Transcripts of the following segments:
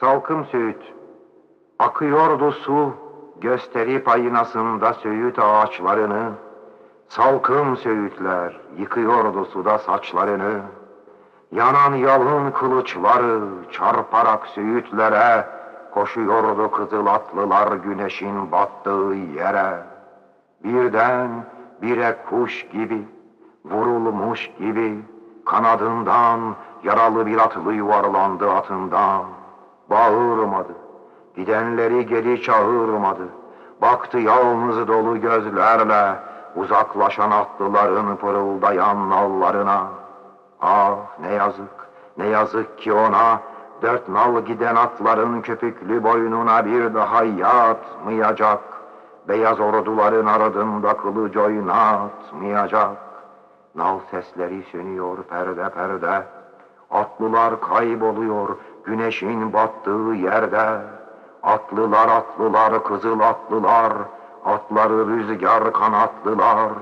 Salkım Söğüt, akıyordu su, gösterip aynasında Söğüt ağaçlarını. Salkım Söğütler, yıkıyordu suda saçlarını. Yanan yalın kılıçları çarparak Söğütlere, koşuyordu kızıl atlılar güneşin battığı yere. Birden bire kuş gibi, vurulmuş gibi, kanadından yaralı bir atlı yuvarlandı atından. Bağırmadı, gidenleri geri çağırmadı. Baktı yalnız dolu gözlerle uzaklaşan atlıların pırıldayan nallarına. Ah ne yazık, ne yazık ki ona dört nal giden atların köpüklü boynuna bir daha yatmayacak. Beyaz orduların ardında kılıç oynatmayacak. Nal sesleri sönüyor perde perde. Atlılar kayboluyor güneşin battığı yerde. Atlılar atlılar kızıl atlılar. Atları rüzgar kanatlılar.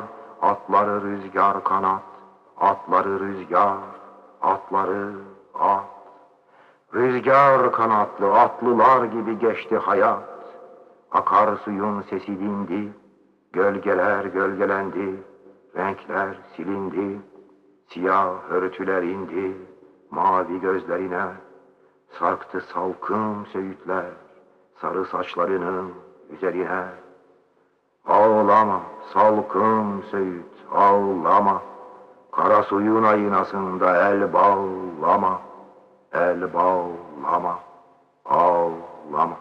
Atları rüzgar kanat. Atları rüzgar. Atları at. Rüzgar kanatlı atlılar gibi geçti hayat. Akar suyun sesi dindi. Gölgeler gölgelendi. Renkler silindi. Siyah örtüler indi. Mavi gözlerine. Sarktı salkım söğütler. Sarı saçlarının üzerine. Ağlama salkım söğüt ağlama. Kara suyun aynasında el bağlama. El bağlama. Ağlama.